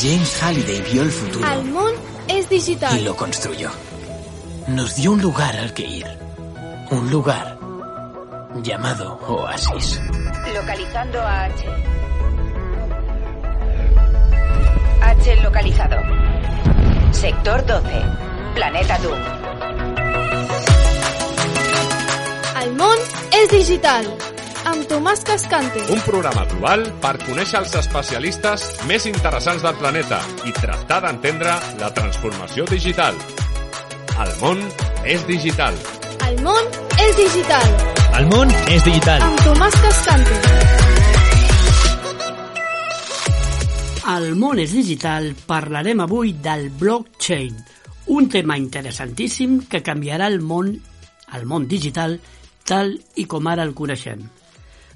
James Halliday vio el futuro. El món és digital. Y lo construyó. Nos dio un lugar al que ir. Un lugar llamado Oasis. Localizando a H. H localizado. Sector 12. Planeta Doom. El món és digital. Amb Tomàs Cascante. Un programa global per conèixer els especialistes més interessants del planeta i tractar d'entendre la transformació digital. El món és digital. El món és digital. El món és digital. Amb Tomàs Cascante. Al món és digital parlarem avui del blockchain, un tema interessantíssim que canviarà el món, el món digital, tal i com ara el coneixem.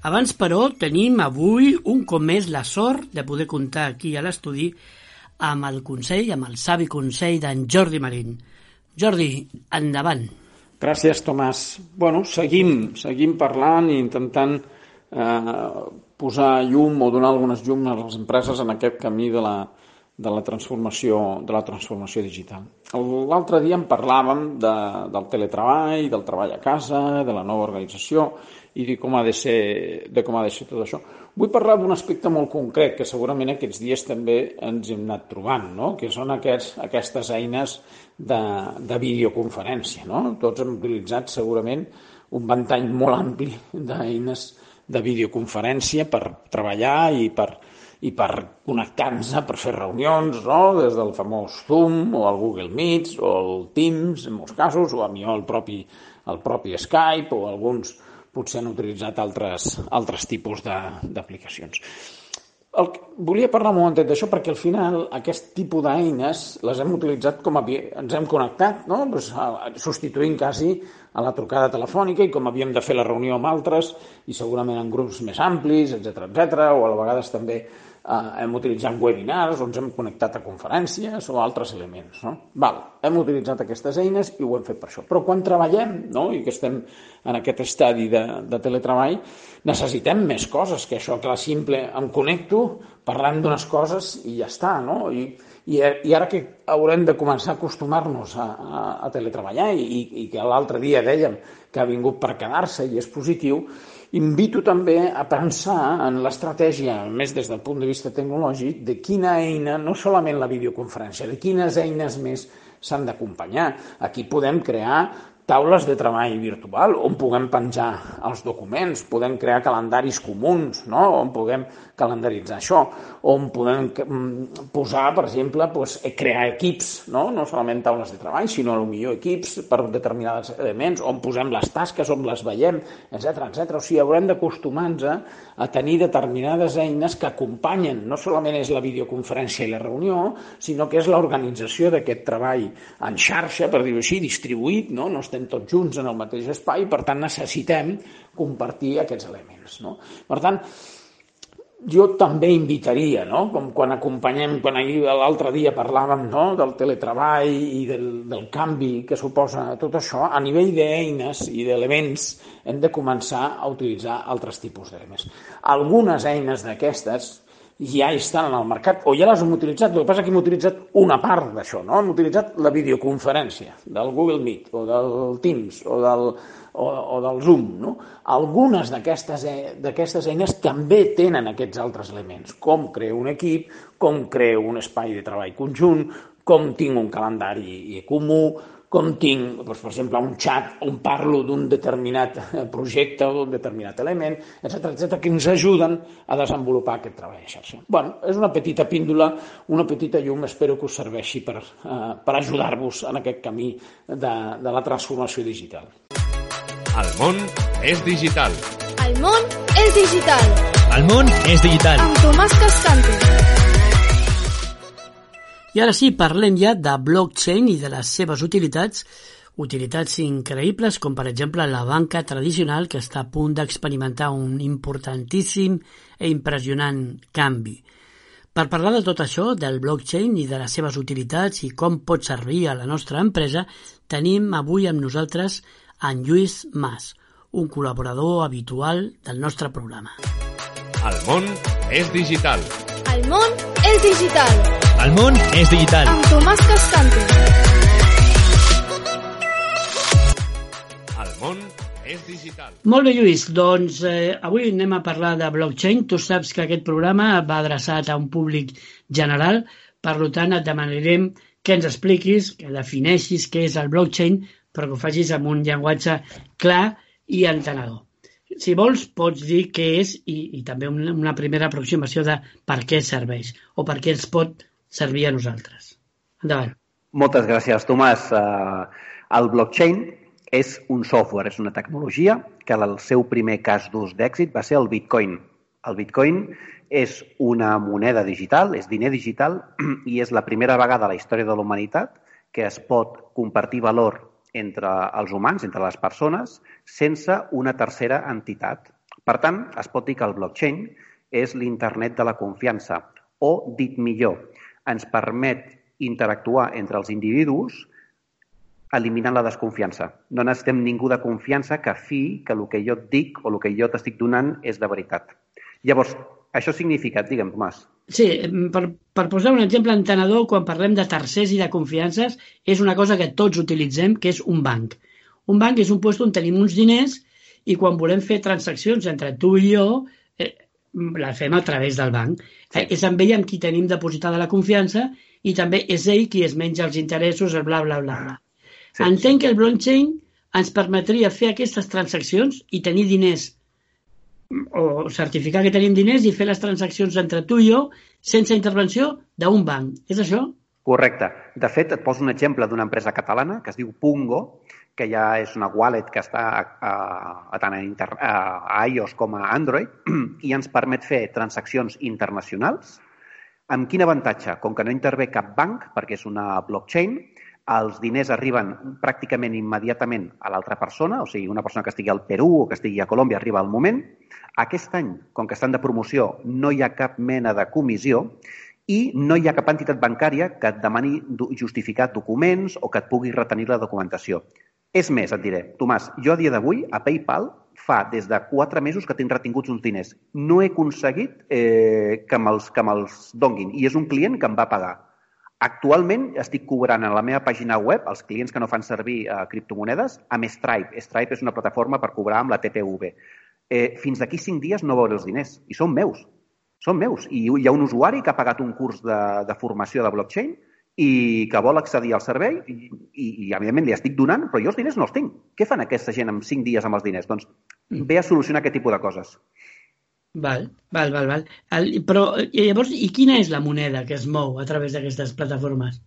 Abans, però, tenim avui un cop més la sort de poder comptar aquí a l'estudi amb el consell, amb el savi consell d'en Jordi Marín. Jordi, endavant. Gràcies, Tomàs. Bueno, seguim, seguim parlant i intentant eh, posar llum o donar algunes llum a les empreses en aquest camí de la, de la transformació, de la transformació digital. L'altre dia en parlàvem de, del teletreball, del treball a casa, de la nova organització i de com ha de ser, de com ha de ser tot això. Vull parlar d'un aspecte molt concret que segurament aquests dies també ens hem anat trobant, no? que són aquests, aquestes eines de, de videoconferència. No? Tots hem utilitzat segurament un ventall molt ampli d'eines de videoconferència per treballar i per, i per connectar-nos per fer reunions, no? des del famós Zoom o el Google Meet o el Teams en molts casos, o a mi el propi, el propi Skype o alguns potser han utilitzat altres, altres tipus d'aplicacions. El, volia parlar un momentet d'això perquè al final aquest tipus d'eines les hem utilitzat com a, ens hem connectat, no? pues, substituint quasi a la trucada telefònica i com havíem de fer la reunió amb altres i segurament en grups més amplis, etc etc o a vegades també eh, hem utilitzat webinars, on ens hem connectat a conferències o altres elements. No? Val, hem utilitzat aquestes eines i ho hem fet per això. Però quan treballem, no? i que estem en aquest estadi de, de teletreball, necessitem més coses que això, que la simple em connecto, parlant d'unes coses i ja està. No? I, i, I ara que haurem de començar a acostumar-nos a, a, a teletreballar i, i que l'altre dia dèiem que ha vingut per quedar-se i és positiu, invito també a pensar en l'estratègia, més des del punt de vista tecnològic, de quina eina, no solament la videoconferència, de quines eines més s'han d'acompanyar. Aquí podem crear taules de treball virtual on puguem penjar els documents, podem crear calendaris comuns, no? on puguem calendaritzar això, on podem mm, posar, per exemple, doncs, crear equips, no? no solament taules de treball, sinó millor equips per determinats elements, on posem les tasques, on les veiem, etc etc. O sigui, haurem d'acostumar-nos a tenir determinades eines que acompanyen, no solament és la videoconferència i la reunió, sinó que és l'organització d'aquest treball en xarxa, per dir-ho així, distribuït, no? no estem estem tots junts en el mateix espai, per tant necessitem compartir aquests elements. No? Per tant, jo també invitaria, no? com quan acompanyem, quan l'altre dia parlàvem no? del teletreball i del, del canvi que suposa tot això, a nivell d'eines i d'elements hem de començar a utilitzar altres tipus d'elements. Algunes eines d'aquestes ja estan en el mercat, o ja les hem utilitzat, el que passa és que hem utilitzat una part d'això, no? Hem utilitzat la videoconferència del Google Meet, o del Teams, o del, o, o del Zoom, no? Algunes d'aquestes e eines també tenen aquests altres elements, com creo un equip, com creo un espai de treball conjunt, com tinc un calendari comú, com tinc, doncs, per exemple, un xat on parlo d'un determinat eh, projecte o d'un determinat element, etc etc que ens ajuden a desenvolupar aquest treball de xarxa. Bueno, és una petita píndola, una petita llum, espero que us serveixi per, eh, per ajudar-vos en aquest camí de, de la transformació digital. El món és digital. El món és digital. El món és digital. Amb Tomàs Cascante. I ara sí, parlem ja de blockchain i de les seves utilitats, utilitats increïbles com per exemple la banca tradicional que està a punt d'experimentar un importantíssim e impressionant canvi. Per parlar de tot això, del blockchain i de les seves utilitats i com pot servir a la nostra empresa, tenim avui amb nosaltres en Lluís Mas, un col·laborador habitual del nostre programa. El món és digital. El món és digital. El món és digital. Amb Tomàs Cascante. El món és digital. Molt bé, Lluís. Doncs eh, avui anem a parlar de blockchain. Tu saps que aquest programa va adreçat a un públic general, per tant et demanarem que ens expliquis, que defineixis què és el blockchain, però que ho facis amb un llenguatge clar i entenedor. Si vols, pots dir què és i, i també una, una primera aproximació de per què serveix o per què ens pot servir a nosaltres. Endavant. Moltes gràcies, Tomàs. Uh, el blockchain és un software, és una tecnologia que el seu primer cas d'ús d'èxit va ser el Bitcoin. El Bitcoin és una moneda digital, és diner digital i és la primera vegada a la història de la humanitat que es pot compartir valor entre els humans, entre les persones, sense una tercera entitat. Per tant, es pot dir que el blockchain és l'internet de la confiança o, dit millor, ens permet interactuar entre els individus eliminant la desconfiança. No necessitem ningú de confiança que fi que el que jo et dic o el que jo t'estic donant és de veritat. Llavors, això significa, digue'm, Tomàs. Sí, per, per posar un exemple entenedor, quan parlem de tercers i de confiances, és una cosa que tots utilitzem, que és un banc. Un banc és un lloc on tenim uns diners i quan volem fer transaccions entre tu i jo, les fem a través del banc. Sí. Eh, és amb ell amb qui tenim depositada la confiança i també és ell qui es menja els interessos, el bla, bla, bla, bla. Sí. Entenc que el blockchain ens permetria fer aquestes transaccions i tenir diners o certificar que tenim diners i fer les transaccions entre tu i jo sense intervenció d'un banc. És això? Correcte. De fet, et poso un exemple d'una empresa catalana que es diu Pungo, que ja és una wallet que està a, a, a tant a, inter, a iOS com a Android i ens permet fer transaccions internacionals. Amb quin avantatge? Com que no intervé cap banc, perquè és una blockchain, els diners arriben pràcticament immediatament a l'altra persona, o sigui, una persona que estigui al Perú o que estigui a Colòmbia arriba al moment. Aquest any, com que estan de promoció, no hi ha cap mena de comissió i no hi ha cap entitat bancària que et demani justificar documents o que et pugui retenir la documentació. És més, et diré, Tomàs, jo a dia d'avui a PayPal fa des de quatre mesos que tinc retinguts uns diners. No he aconseguit eh, que me'ls me donguin i és un client que em va pagar Actualment estic cobrant a la meva pàgina web, els clients que no fan servir eh, criptomonedes, amb Stripe. Stripe és una plataforma per cobrar amb la TPV. Eh, fins d'aquí cinc dies no veuré els diners. I són meus. Són meus. I hi ha un usuari que ha pagat un curs de, de formació de blockchain i que vol accedir al servei i, i, evidentment, li estic donant, però jo els diners no els tinc. Què fan aquesta gent amb cinc dies amb els diners? Doncs ve a solucionar aquest tipus de coses. Val, val, val. val. El, però llavors, i quina és la moneda que es mou a través d'aquestes plataformes?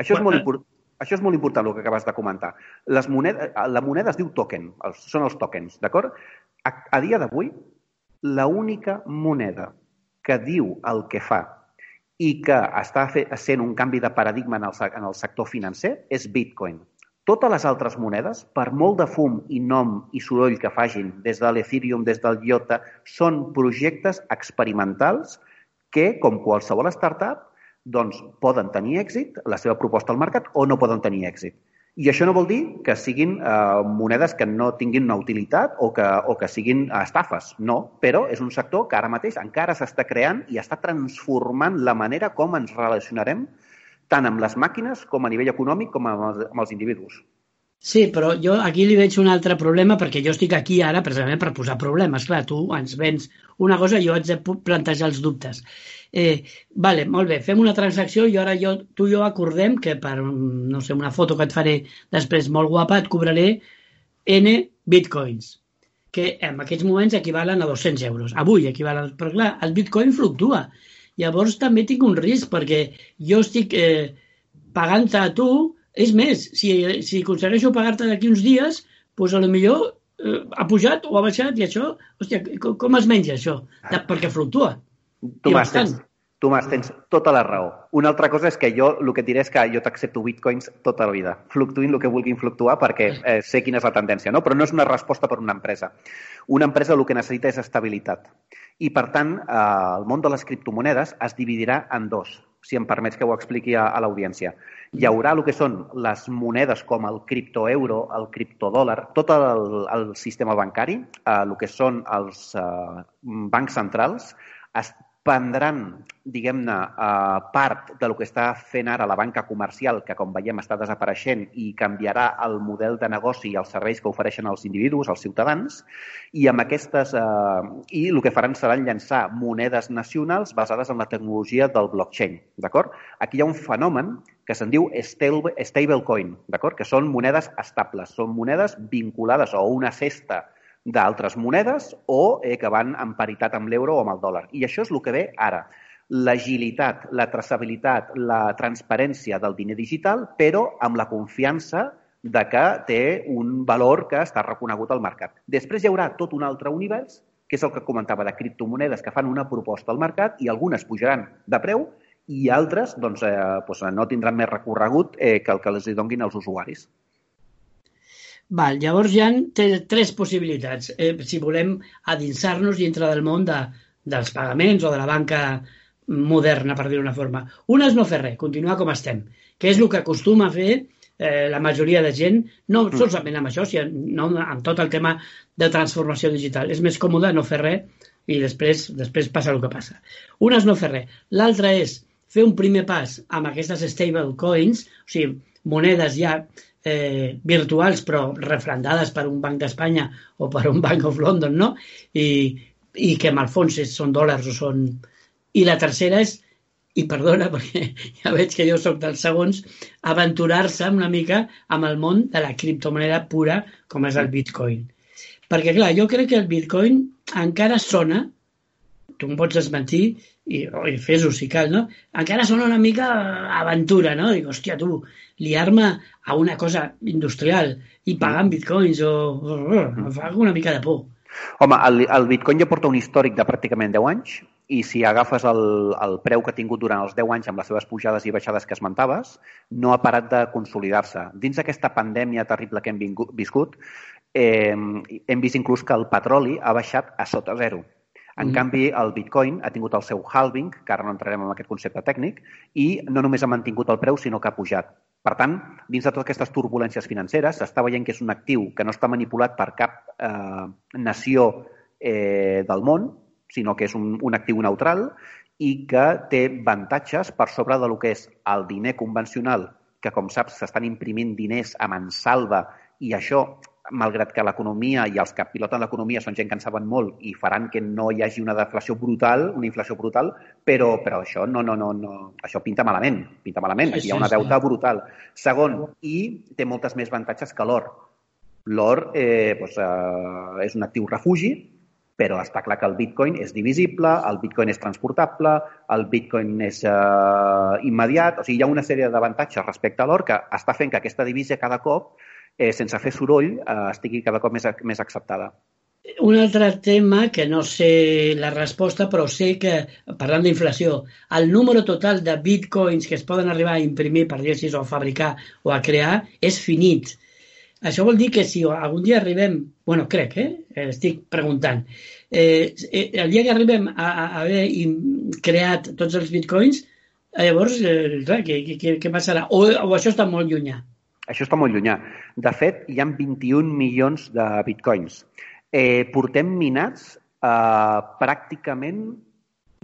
Això és, molt import... Això és molt important, el que acabes de comentar. Les moneda... La moneda es diu token, els, són els tokens, d'acord? A, a dia d'avui, la única moneda que diu el que fa i que està sent un canvi de paradigma en el, en el sector financer és Bitcoin. Totes les altres monedes, per molt de fum i nom i soroll que fagin des de l'Ethereum, des del IOTA, són projectes experimentals que, com qualsevol startup, doncs poden tenir èxit, la seva proposta al mercat, o no poden tenir èxit. I això no vol dir que siguin eh, monedes que no tinguin una utilitat o que, o que siguin estafes. No, però és un sector que ara mateix encara s'està creant i està transformant la manera com ens relacionarem tant amb les màquines com a nivell econòmic com amb els, amb els individus. Sí, però jo aquí li veig un altre problema perquè jo estic aquí ara precisament per posar problemes. Clar, tu ens vens una cosa i jo haig de plantejar els dubtes. Eh, vale, molt bé, fem una transacció i ara jo, tu i jo acordem que per, no sé, una foto que et faré després molt guapa et cobraré N bitcoins que en aquests moments equivalen a 200 euros. Avui equivalen, però clar, el bitcoin fluctua Llavors també tinc un risc perquè jo estic eh, pagant-te a tu, és més, si, si aconsegueixo pagar-te d'aquí uns dies, doncs a lo millor eh, ha pujat o ha baixat i això, hòstia, com, com es menja això? De, perquè fluctua. Tomàs, tens, Tomàs, tens tota la raó. Una altra cosa és que jo el que diré és que jo t'accepto bitcoins tota la vida. Fluctuïn el que vulguin fluctuar perquè eh, sé quina és la tendència, no? Però no és una resposta per una empresa. Una empresa el que necessita és estabilitat. I, per tant, eh, el món de les criptomonedes es dividirà en dos, si em permets que ho expliqui a, a l'audiència. Hi haurà el que són les monedes com el criptoeuro, el criptodòlar, tot el, el sistema bancari, eh, el que són els eh, bancs centrals, es prendran, diguem-ne, eh, part de lo que està fent ara la banca comercial, que com veiem està desapareixent i canviarà el model de negoci i els serveis que ofereixen els individus, els ciutadans, i amb aquestes... Eh, I el que faran serà llançar monedes nacionals basades en la tecnologia del blockchain, d'acord? Aquí hi ha un fenomen que se'n diu stable, stablecoin, d'acord? Que són monedes estables, són monedes vinculades a una cesta d'altres monedes o eh, que van en paritat amb l'euro o amb el dòlar. I això és el que ve ara. L'agilitat, la traçabilitat, la transparència del diner digital, però amb la confiança de que té un valor que està reconegut al mercat. Després hi haurà tot un altre univers, que és el que comentava de criptomonedes que fan una proposta al mercat i algunes pujaran de preu i altres doncs, eh, doncs no tindran més recorregut eh, que el que els donguin als usuaris. Val, llavors hi ha tres possibilitats. Eh, si volem adinsar-nos dintre del món de, dels pagaments o de la banca moderna, per dir una forma. Una és no fer res, continuar com estem, que és el que acostuma a fer eh, la majoria de gent, no mm. solament amb això, sinó amb tot el tema de transformació digital. És més còmode no fer res i després, després passa el que passa. Una és no fer res. L'altra és fer un primer pas amb aquestes stable coins, o sigui, monedes ja eh, virtuals però refrendades per un banc d'Espanya o per un Bank of London, no? I, i que en el fons són dòlars o són... I la tercera és, i perdona perquè ja veig que jo sóc dels segons, aventurar-se una mica amb el món de la criptomoneda pura com és el Bitcoin. Perquè, clar, jo crec que el Bitcoin encara sona, tu em pots desmentir, i, i fes-ho si cal, no? Encara sona una mica aventura, no? Dic, hòstia, tu, liar-me a una cosa industrial i pagar en bitcoins o... o, o em fa una mica de por. Home, el, el bitcoin ja porta un històric de pràcticament 10 anys i si agafes el, el preu que ha tingut durant els 10 anys amb les seves pujades i baixades que esmentaves, no ha parat de consolidar-se. Dins d'aquesta pandèmia terrible que hem vingut, viscut, eh, hem vist inclús que el petroli ha baixat a sota zero. En mm. canvi, el bitcoin ha tingut el seu halving, que ara no entrarem en aquest concepte tècnic, i no només ha mantingut el preu, sinó que ha pujat. Per tant, dins de totes aquestes turbulències financeres, s'està veient que és un actiu que no està manipulat per cap eh, nació eh, del món, sinó que és un, un actiu neutral i que té avantatges per sobre de lo que és el diner convencional, que, com saps, s'estan imprimint diners a mansalva i això malgrat que l'economia i els que piloten l'economia són gent que en saben molt i faran que no hi hagi una deflació brutal, una inflació brutal, però, però això no, no, no, no, això pinta malament, pinta malament, aquí hi ha una deuta brutal. Segon, i té moltes més avantatges que l'or. L'or eh, doncs, eh, és un actiu refugi, però està clar que el bitcoin és divisible, el bitcoin és transportable, el bitcoin és eh, immediat, o sigui, hi ha una sèrie d'avantatges respecte a l'or que està fent que aquesta divisa cada cop eh, sense fer soroll, eh, estigui cada cop més, més acceptada. Un altre tema que no sé la resposta, però sé que, parlant d'inflació, el número total de bitcoins que es poden arribar a imprimir, per dir així, o a fabricar o a crear, és finit. Això vol dir que si algun dia arribem, bueno, crec, eh? estic preguntant, eh, eh el dia que arribem a, a haver creat tots els bitcoins, llavors, eh, clar, què, què, què passarà? O, o això està molt llunyà? Això està molt llunyà. De fet, hi ha 21 milions de bitcoins. Eh, portem minats eh, pràcticament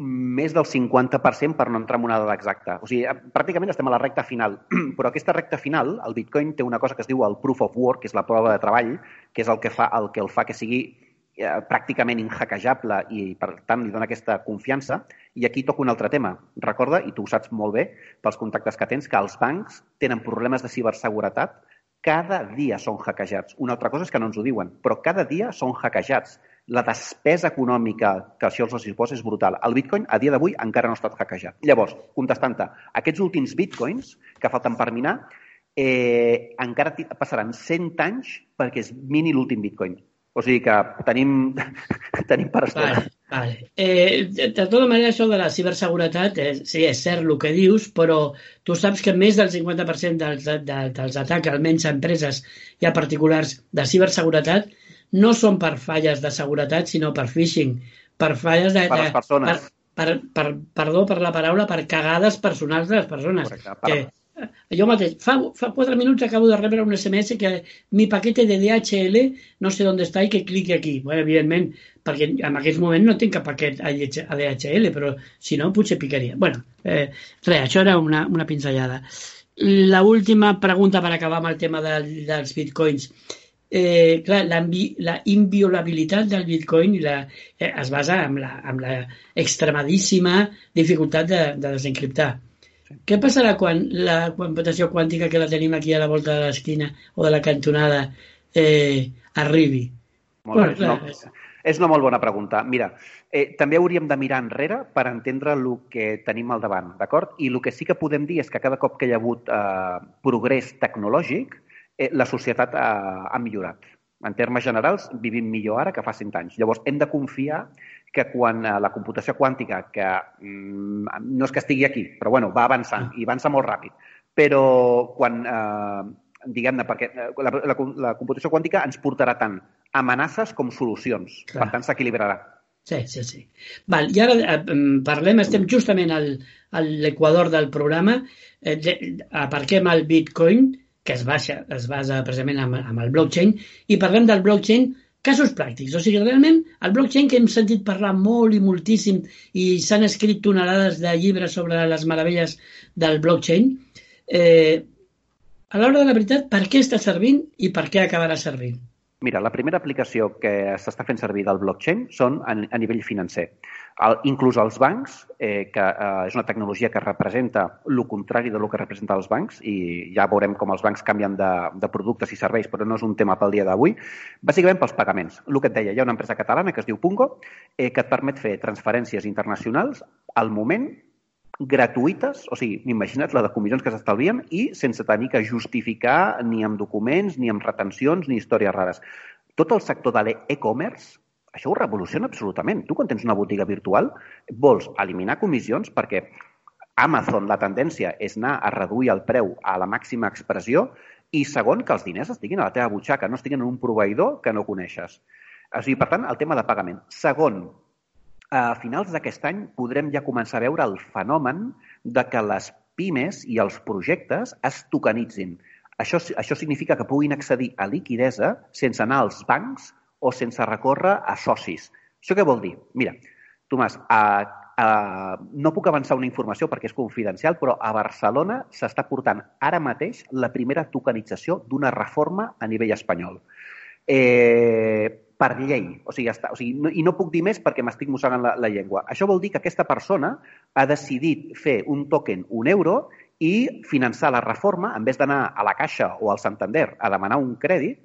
més del 50% per no entrar en una dada exacta. O sigui, pràcticament estem a la recta final. Però aquesta recta final, el Bitcoin té una cosa que es diu el proof of work, que és la prova de treball, que és el que, fa, el que el fa que sigui eh, pràcticament inhackejable i, per tant, li dona aquesta confiança. I aquí toca un altre tema. Recorda, i tu ho saps molt bé pels contactes que tens, que els bancs tenen problemes de ciberseguretat cada dia són hackejats. Una altra cosa és que no ens ho diuen, però cada dia són hackejats. La despesa econòmica que això els suposa és brutal. El bitcoin, a dia d'avui, encara no ha estat hackejat. Llavors, contestant-te, aquests últims bitcoins que falten per minar, eh, encara passaran 100 anys perquè es mini l'últim bitcoin. O sigui que tenim, tenim per estona. Vale, vale. Eh, de, tota manera, això de la ciberseguretat, eh, sí, és cert el que dius, però tu saps que més del 50% dels, de, dels atacs, almenys a empreses i a particulars de ciberseguretat, no són per falles de seguretat, sinó per phishing, per falles de... Per les persones. Per, per, per, perdó per la paraula, per cagades personals de les persones. Correcte, per... Que, jo mateix, fa, fa 4 minuts acabo de rebre un SMS que mi paquete de DHL no sé on està i que cliqui aquí. Bueno, evidentment, perquè en aquest moment no tinc cap paquet a DHL, però si no, potser picaria. bueno, eh, res, això era una, una pinzellada. La última pregunta per acabar amb el tema de, dels bitcoins. Eh, clar, la, la inviolabilitat del bitcoin la, eh, es basa en la, la extremadíssima dificultat de, de desencriptar què passarà quan la computació quàntica que la tenim aquí a la volta de l'esquina o de la cantonada eh, arribi? Molt bueno, bé, no, és una molt bona pregunta. Mira, eh, també hauríem de mirar enrere per entendre el que tenim al davant, d'acord? I el que sí que podem dir és que cada cop que hi ha hagut eh, progrés tecnològic, eh, la societat ha, ha millorat. En termes generals, vivim millor ara que fa 100 anys. Llavors, hem de confiar que quan eh, la computació quàntica, que mm, no és que estigui aquí, però bueno, va avançant i avança molt ràpid, però quan, eh, diguem-ne, perquè eh, la, la, la computació quàntica ens portarà tant amenaces com solucions. Clar. Per tant, s'equilibrarà. Sí, sí, sí. Val, I ara eh, mm, parlem, estem justament al, a l'equador del programa, eh, aparquem el Bitcoin, que es basa, es basa precisament amb, amb el blockchain, i parlem del blockchain Casos pràctics. O sigui, realment, el blockchain que hem sentit parlar molt i moltíssim i s'han escrit tonelades de llibres sobre les meravelles del blockchain, eh, a l'hora de la veritat, per què està servint i per què acabarà servint? Mira, la primera aplicació que s'està fent servir del blockchain són a, a nivell financer. El, inclús els bancs, eh, que eh, és una tecnologia que representa el contrari de lo que representa els bancs, i ja veurem com els bancs canvien de, de productes i serveis, però no és un tema pel dia d'avui, bàsicament pels pagaments. El que et deia, hi ha una empresa catalana que es diu Pungo, eh, que et permet fer transferències internacionals al moment gratuïtes, o sigui, imagina't la de comissions que s'estalvien i sense tenir que justificar ni amb documents, ni amb retencions, ni històries rares. Tot el sector de l'e-commerce, això ho revoluciona absolutament. Tu, quan tens una botiga virtual, vols eliminar comissions perquè Amazon, la tendència és anar a reduir el preu a la màxima expressió i segon, que els diners estiguin a la teva butxaca, no estiguin en un proveïdor que no coneixes. O sigui, per tant, el tema de pagament. Segon, a finals d'aquest any podrem ja començar a veure el fenomen de que les pimes i els projectes es tokenitzin. Això, això significa que puguin accedir a liquidesa sense anar als bancs o sense recórrer a socis. Això què vol dir? Mira, Tomàs, a, a, no puc avançar una informació perquè és confidencial, però a Barcelona s'està portant ara mateix la primera tokenització d'una reforma a nivell espanyol. Eh, per llei. O sigui, ja està. O sigui, no, I no puc dir més perquè m'estic mossegant la, la llengua. Això vol dir que aquesta persona ha decidit fer un token, un euro, i finançar la reforma, en vez d'anar a la Caixa o al Santander a demanar un crèdit,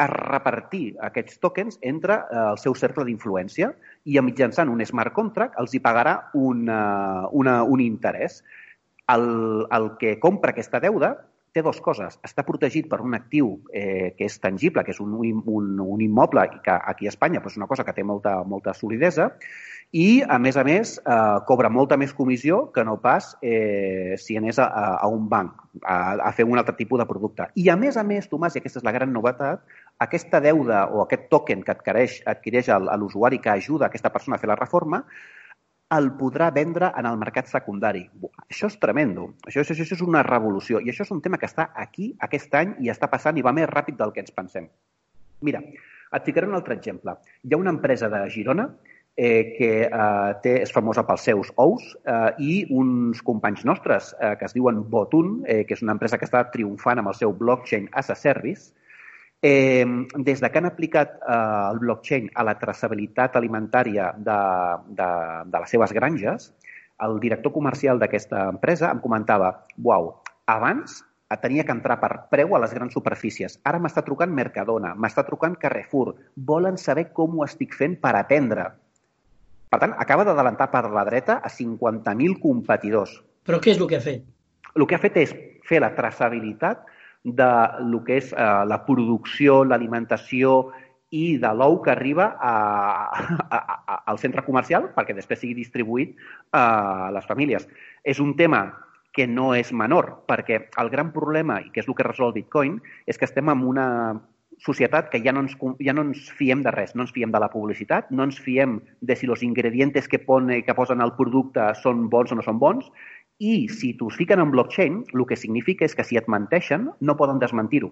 a repartir aquests tokens entre eh, el seu cercle d'influència i mitjançant un smart contract els hi pagarà una, una, un interès. El, el que compra aquesta deuda té dues coses. Està protegit per un actiu eh, que és tangible, que és un, un, un immoble i que aquí a Espanya és una cosa que té molta, molta solidesa i, a més a més, eh, cobra molta més comissió que no pas eh, si anés a, a un banc a, a fer un altre tipus de producte. I, a més a més, Tomàs, i aquesta és la gran novetat, aquesta deuda o aquest token que adquireix, adquireix l'usuari que ajuda aquesta persona a fer la reforma el podrà vendre en el mercat secundari. Això és tremendo. Això, això, això és una revolució. I això és un tema que està aquí aquest any i està passant i va més ràpid del que ens pensem. Mira, et ficaré un altre exemple. Hi ha una empresa de Girona eh, que eh, té, és famosa pels seus ous eh, i uns companys nostres eh, que es diuen Botun, eh, que és una empresa que està triomfant amb el seu blockchain as a service, Eh, des de que han aplicat eh, el blockchain a la traçabilitat alimentària de, de, de les seves granges, el director comercial d'aquesta empresa em comentava «Uau, abans tenia que entrar per preu a les grans superfícies. Ara m'està trucant Mercadona, m'està trucant Carrefour. Volen saber com ho estic fent per aprendre. Per tant, acaba d'adelantar per la dreta a 50.000 competidors. Però què és el que ha fet? El que ha fet és fer la traçabilitat de lo que és eh, la producció, l'alimentació i de l'ou que arriba a, a, a, al centre comercial perquè després sigui distribuït a les famílies. És un tema que no és menor, perquè el gran problema, i que és el que resol Bitcoin, és que estem en una societat que ja no, ens, ja no ens fiem de res, no ens fiem de la publicitat, no ens fiem de si els ingredients que, pone, que posen al producte són bons o no són bons, I si t'ho fiquen en blockchain, el que significa és que si et menteixen, no poden desmentir-ho.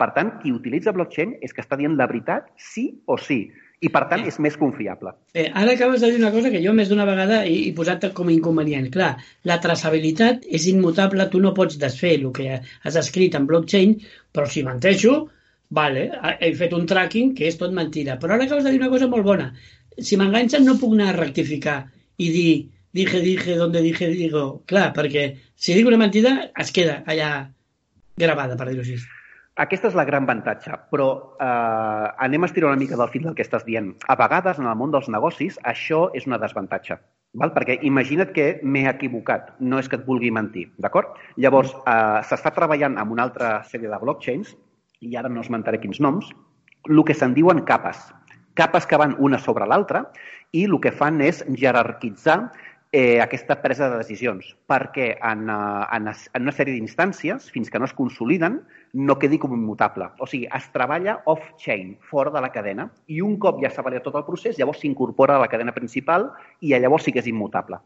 Per tant, qui utilitza blockchain és que està dient la veritat sí o sí. I, per tant, és més confiable. Eh, ara acabes de dir una cosa que jo més d'una vegada he, he posat com a inconvenient. Clar, la traçabilitat és immutable, tu no pots desfer el que has escrit en blockchain, però si menteixo, vale, he fet un tracking que és tot mentida. Però ara acabes de dir una cosa molt bona. Si m'enganxen no puc anar a rectificar i dir dije, dije, donde dije, digo. Clar, perquè si dic una mentida es queda allà gravada, per dir-ho així. Aquesta és la gran avantatge, però eh, anem a estirar una mica del fil del que estàs dient. A vegades, en el món dels negocis, això és una desavantatge. Val? Perquè imagina't que m'he equivocat, no és que et vulgui mentir, d'acord? Llavors, eh, s'està treballant amb una altra sèrie de blockchains, i ara no esmentaré quins noms, el que se'n diuen capes. Capes que van una sobre l'altra i el que fan és jerarquitzar eh, aquesta presa de decisions, perquè en, eh, en, en una sèrie d'instàncies, fins que no es consoliden, no quedi com immutable. O sigui, es treballa off-chain, fora de la cadena, i un cop ja s'ha validat tot el procés, llavors s'incorpora a la cadena principal i llavors sí que és immutable.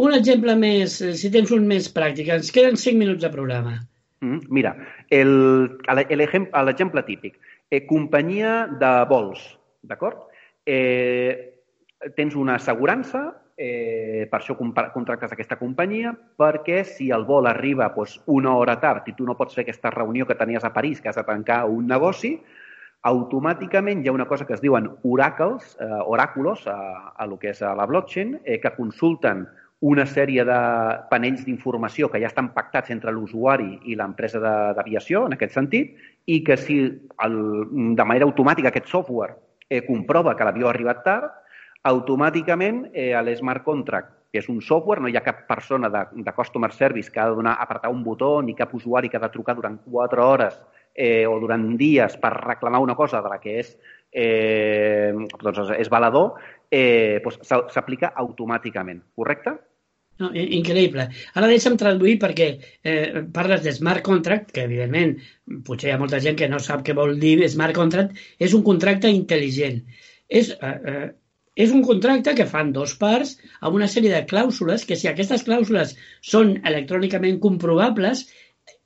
Un exemple més, eh, si tens un més pràctic, ens queden 5 minuts de programa. Mm, mira, l'exemple típic. Eh, companyia de vols, d'acord? Eh, tens una assegurança, eh, per això contractes aquesta companyia, perquè si el vol arriba doncs, una hora tard i tu no pots fer aquesta reunió que tenies a París, que has de tancar un negoci, automàticament hi ha una cosa que es diuen oracles, eh, oràculos, a, a lo que és a la blockchain, eh, que consulten una sèrie de panells d'informació que ja estan pactats entre l'usuari i l'empresa d'aviació, en aquest sentit, i que si el, de manera automàtica aquest software eh, comprova que l'avió ha arribat tard, automàticament eh, a l'Smart Contract, que és un software, no hi ha cap persona de, de customer service que ha de donar, apretar un botó, ni cap usuari que ha de trucar durant 4 hores eh, o durant dies per reclamar una cosa de la que és, eh, doncs és valedor, eh, doncs s'aplica automàticament, correcte? No, increïble. Ara deixa'm traduir perquè eh, parles de smart contract, que evidentment potser hi ha molta gent que no sap què vol dir smart contract, és un contracte intel·ligent. És, eh, eh, és un contracte que fan dos parts amb una sèrie de clàusules que si aquestes clàusules són electrònicament comprovables,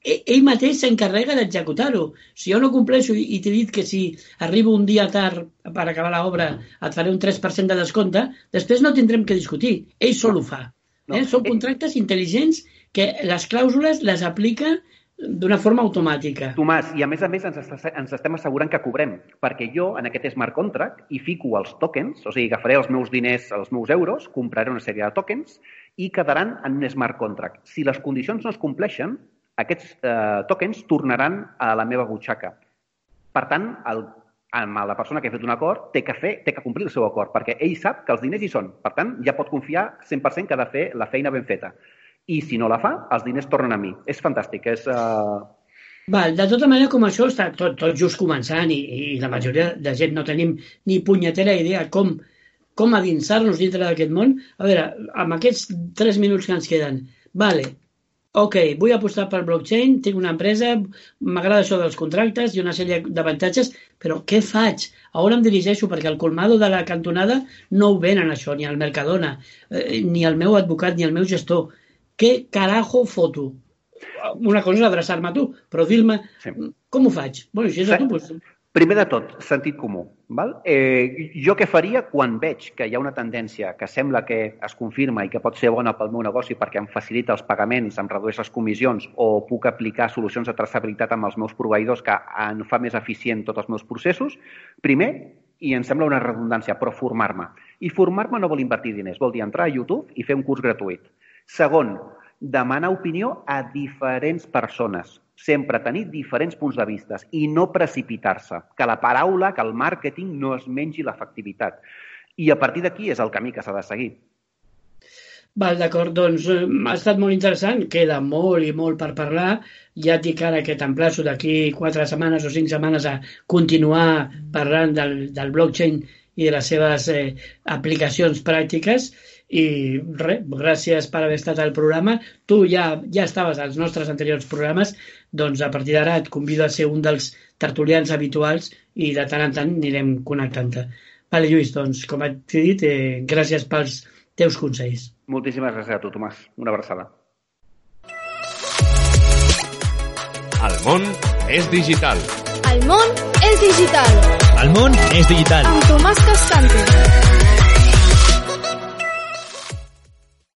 e, ell mateix s'encarrega d'executar-ho. Si jo no compleixo i t'he dit que si arribo un dia tard per acabar l'obra et faré un 3% de descompte, després no tindrem que discutir. Ell sol ho fa. No. Eh? Són contractes intel·ligents que les clàusules les aplica d'una forma automàtica. Tomàs, i a més a més ens, ens estem assegurant que cobrem, perquè jo en aquest smart contract hi fico els tokens, o sigui, agafaré els meus diners, els meus euros, compraré una sèrie de tokens i quedaran en un smart contract. Si les condicions no es compleixen, aquests eh, tokens tornaran a la meva butxaca. Per tant, el, amb la persona que ha fet un acord té que fer, té que complir el seu acord, perquè ell sap que els diners hi són. Per tant, ja pot confiar 100% que ha de fer la feina ben feta i si no la fa, els diners tornen a mi. És fantàstic, és... Uh... Val, de tota manera, com això està tot, tot just començant i, i la majoria de gent no tenim ni punyetera idea com, com adinsar-nos dintre d'aquest món, a veure, amb aquests tres minuts que ens queden, vale, ok, vull apostar per blockchain, tinc una empresa, m'agrada això dels contractes i una sèrie d'avantatges, però què faig? A on em dirigeixo? Perquè el colmado de la cantonada no ho venen això, ni al Mercadona, eh, ni el meu advocat, ni el meu gestor què carajo foto? Una cosa és adreçar-me a tu, però dir-me sí. com ho faig? Bueno, si és a tu, doncs... Primer de tot, sentit comú. Val? Eh, jo què faria quan veig que hi ha una tendència que sembla que es confirma i que pot ser bona pel meu negoci perquè em facilita els pagaments, em redueix les comissions o puc aplicar solucions de traçabilitat amb els meus proveïdors que en fa més eficient tots els meus processos, primer, i em sembla una redundància, però formar-me. I formar-me no vol invertir diners, vol dir entrar a YouTube i fer un curs gratuït. Segon, demanar opinió a diferents persones. Sempre tenir diferents punts de vista i no precipitar-se. Que la paraula, que el màrqueting no es mengi l'efectivitat. I a partir d'aquí és el camí que s'ha de seguir. Val, d'acord, doncs eh, ha estat molt interessant, queda molt i molt per parlar. Ja et dic ara que t'emplaço d'aquí quatre setmanes o cinc setmanes a continuar parlant del, del blockchain i de les seves eh, aplicacions pràctiques i res, gràcies per haver estat al programa. Tu ja ja estaves als nostres anteriors programes, doncs a partir d'ara et convido a ser un dels tertulians habituals i de tant en tant anirem connectant-te. Vale, Lluís, doncs, com et he dit, eh, gràcies pels teus consells. Moltíssimes gràcies a tu, Tomàs. Una abraçada. El món és digital. El món és digital. El món és digital. Amb Tomàs Cascante.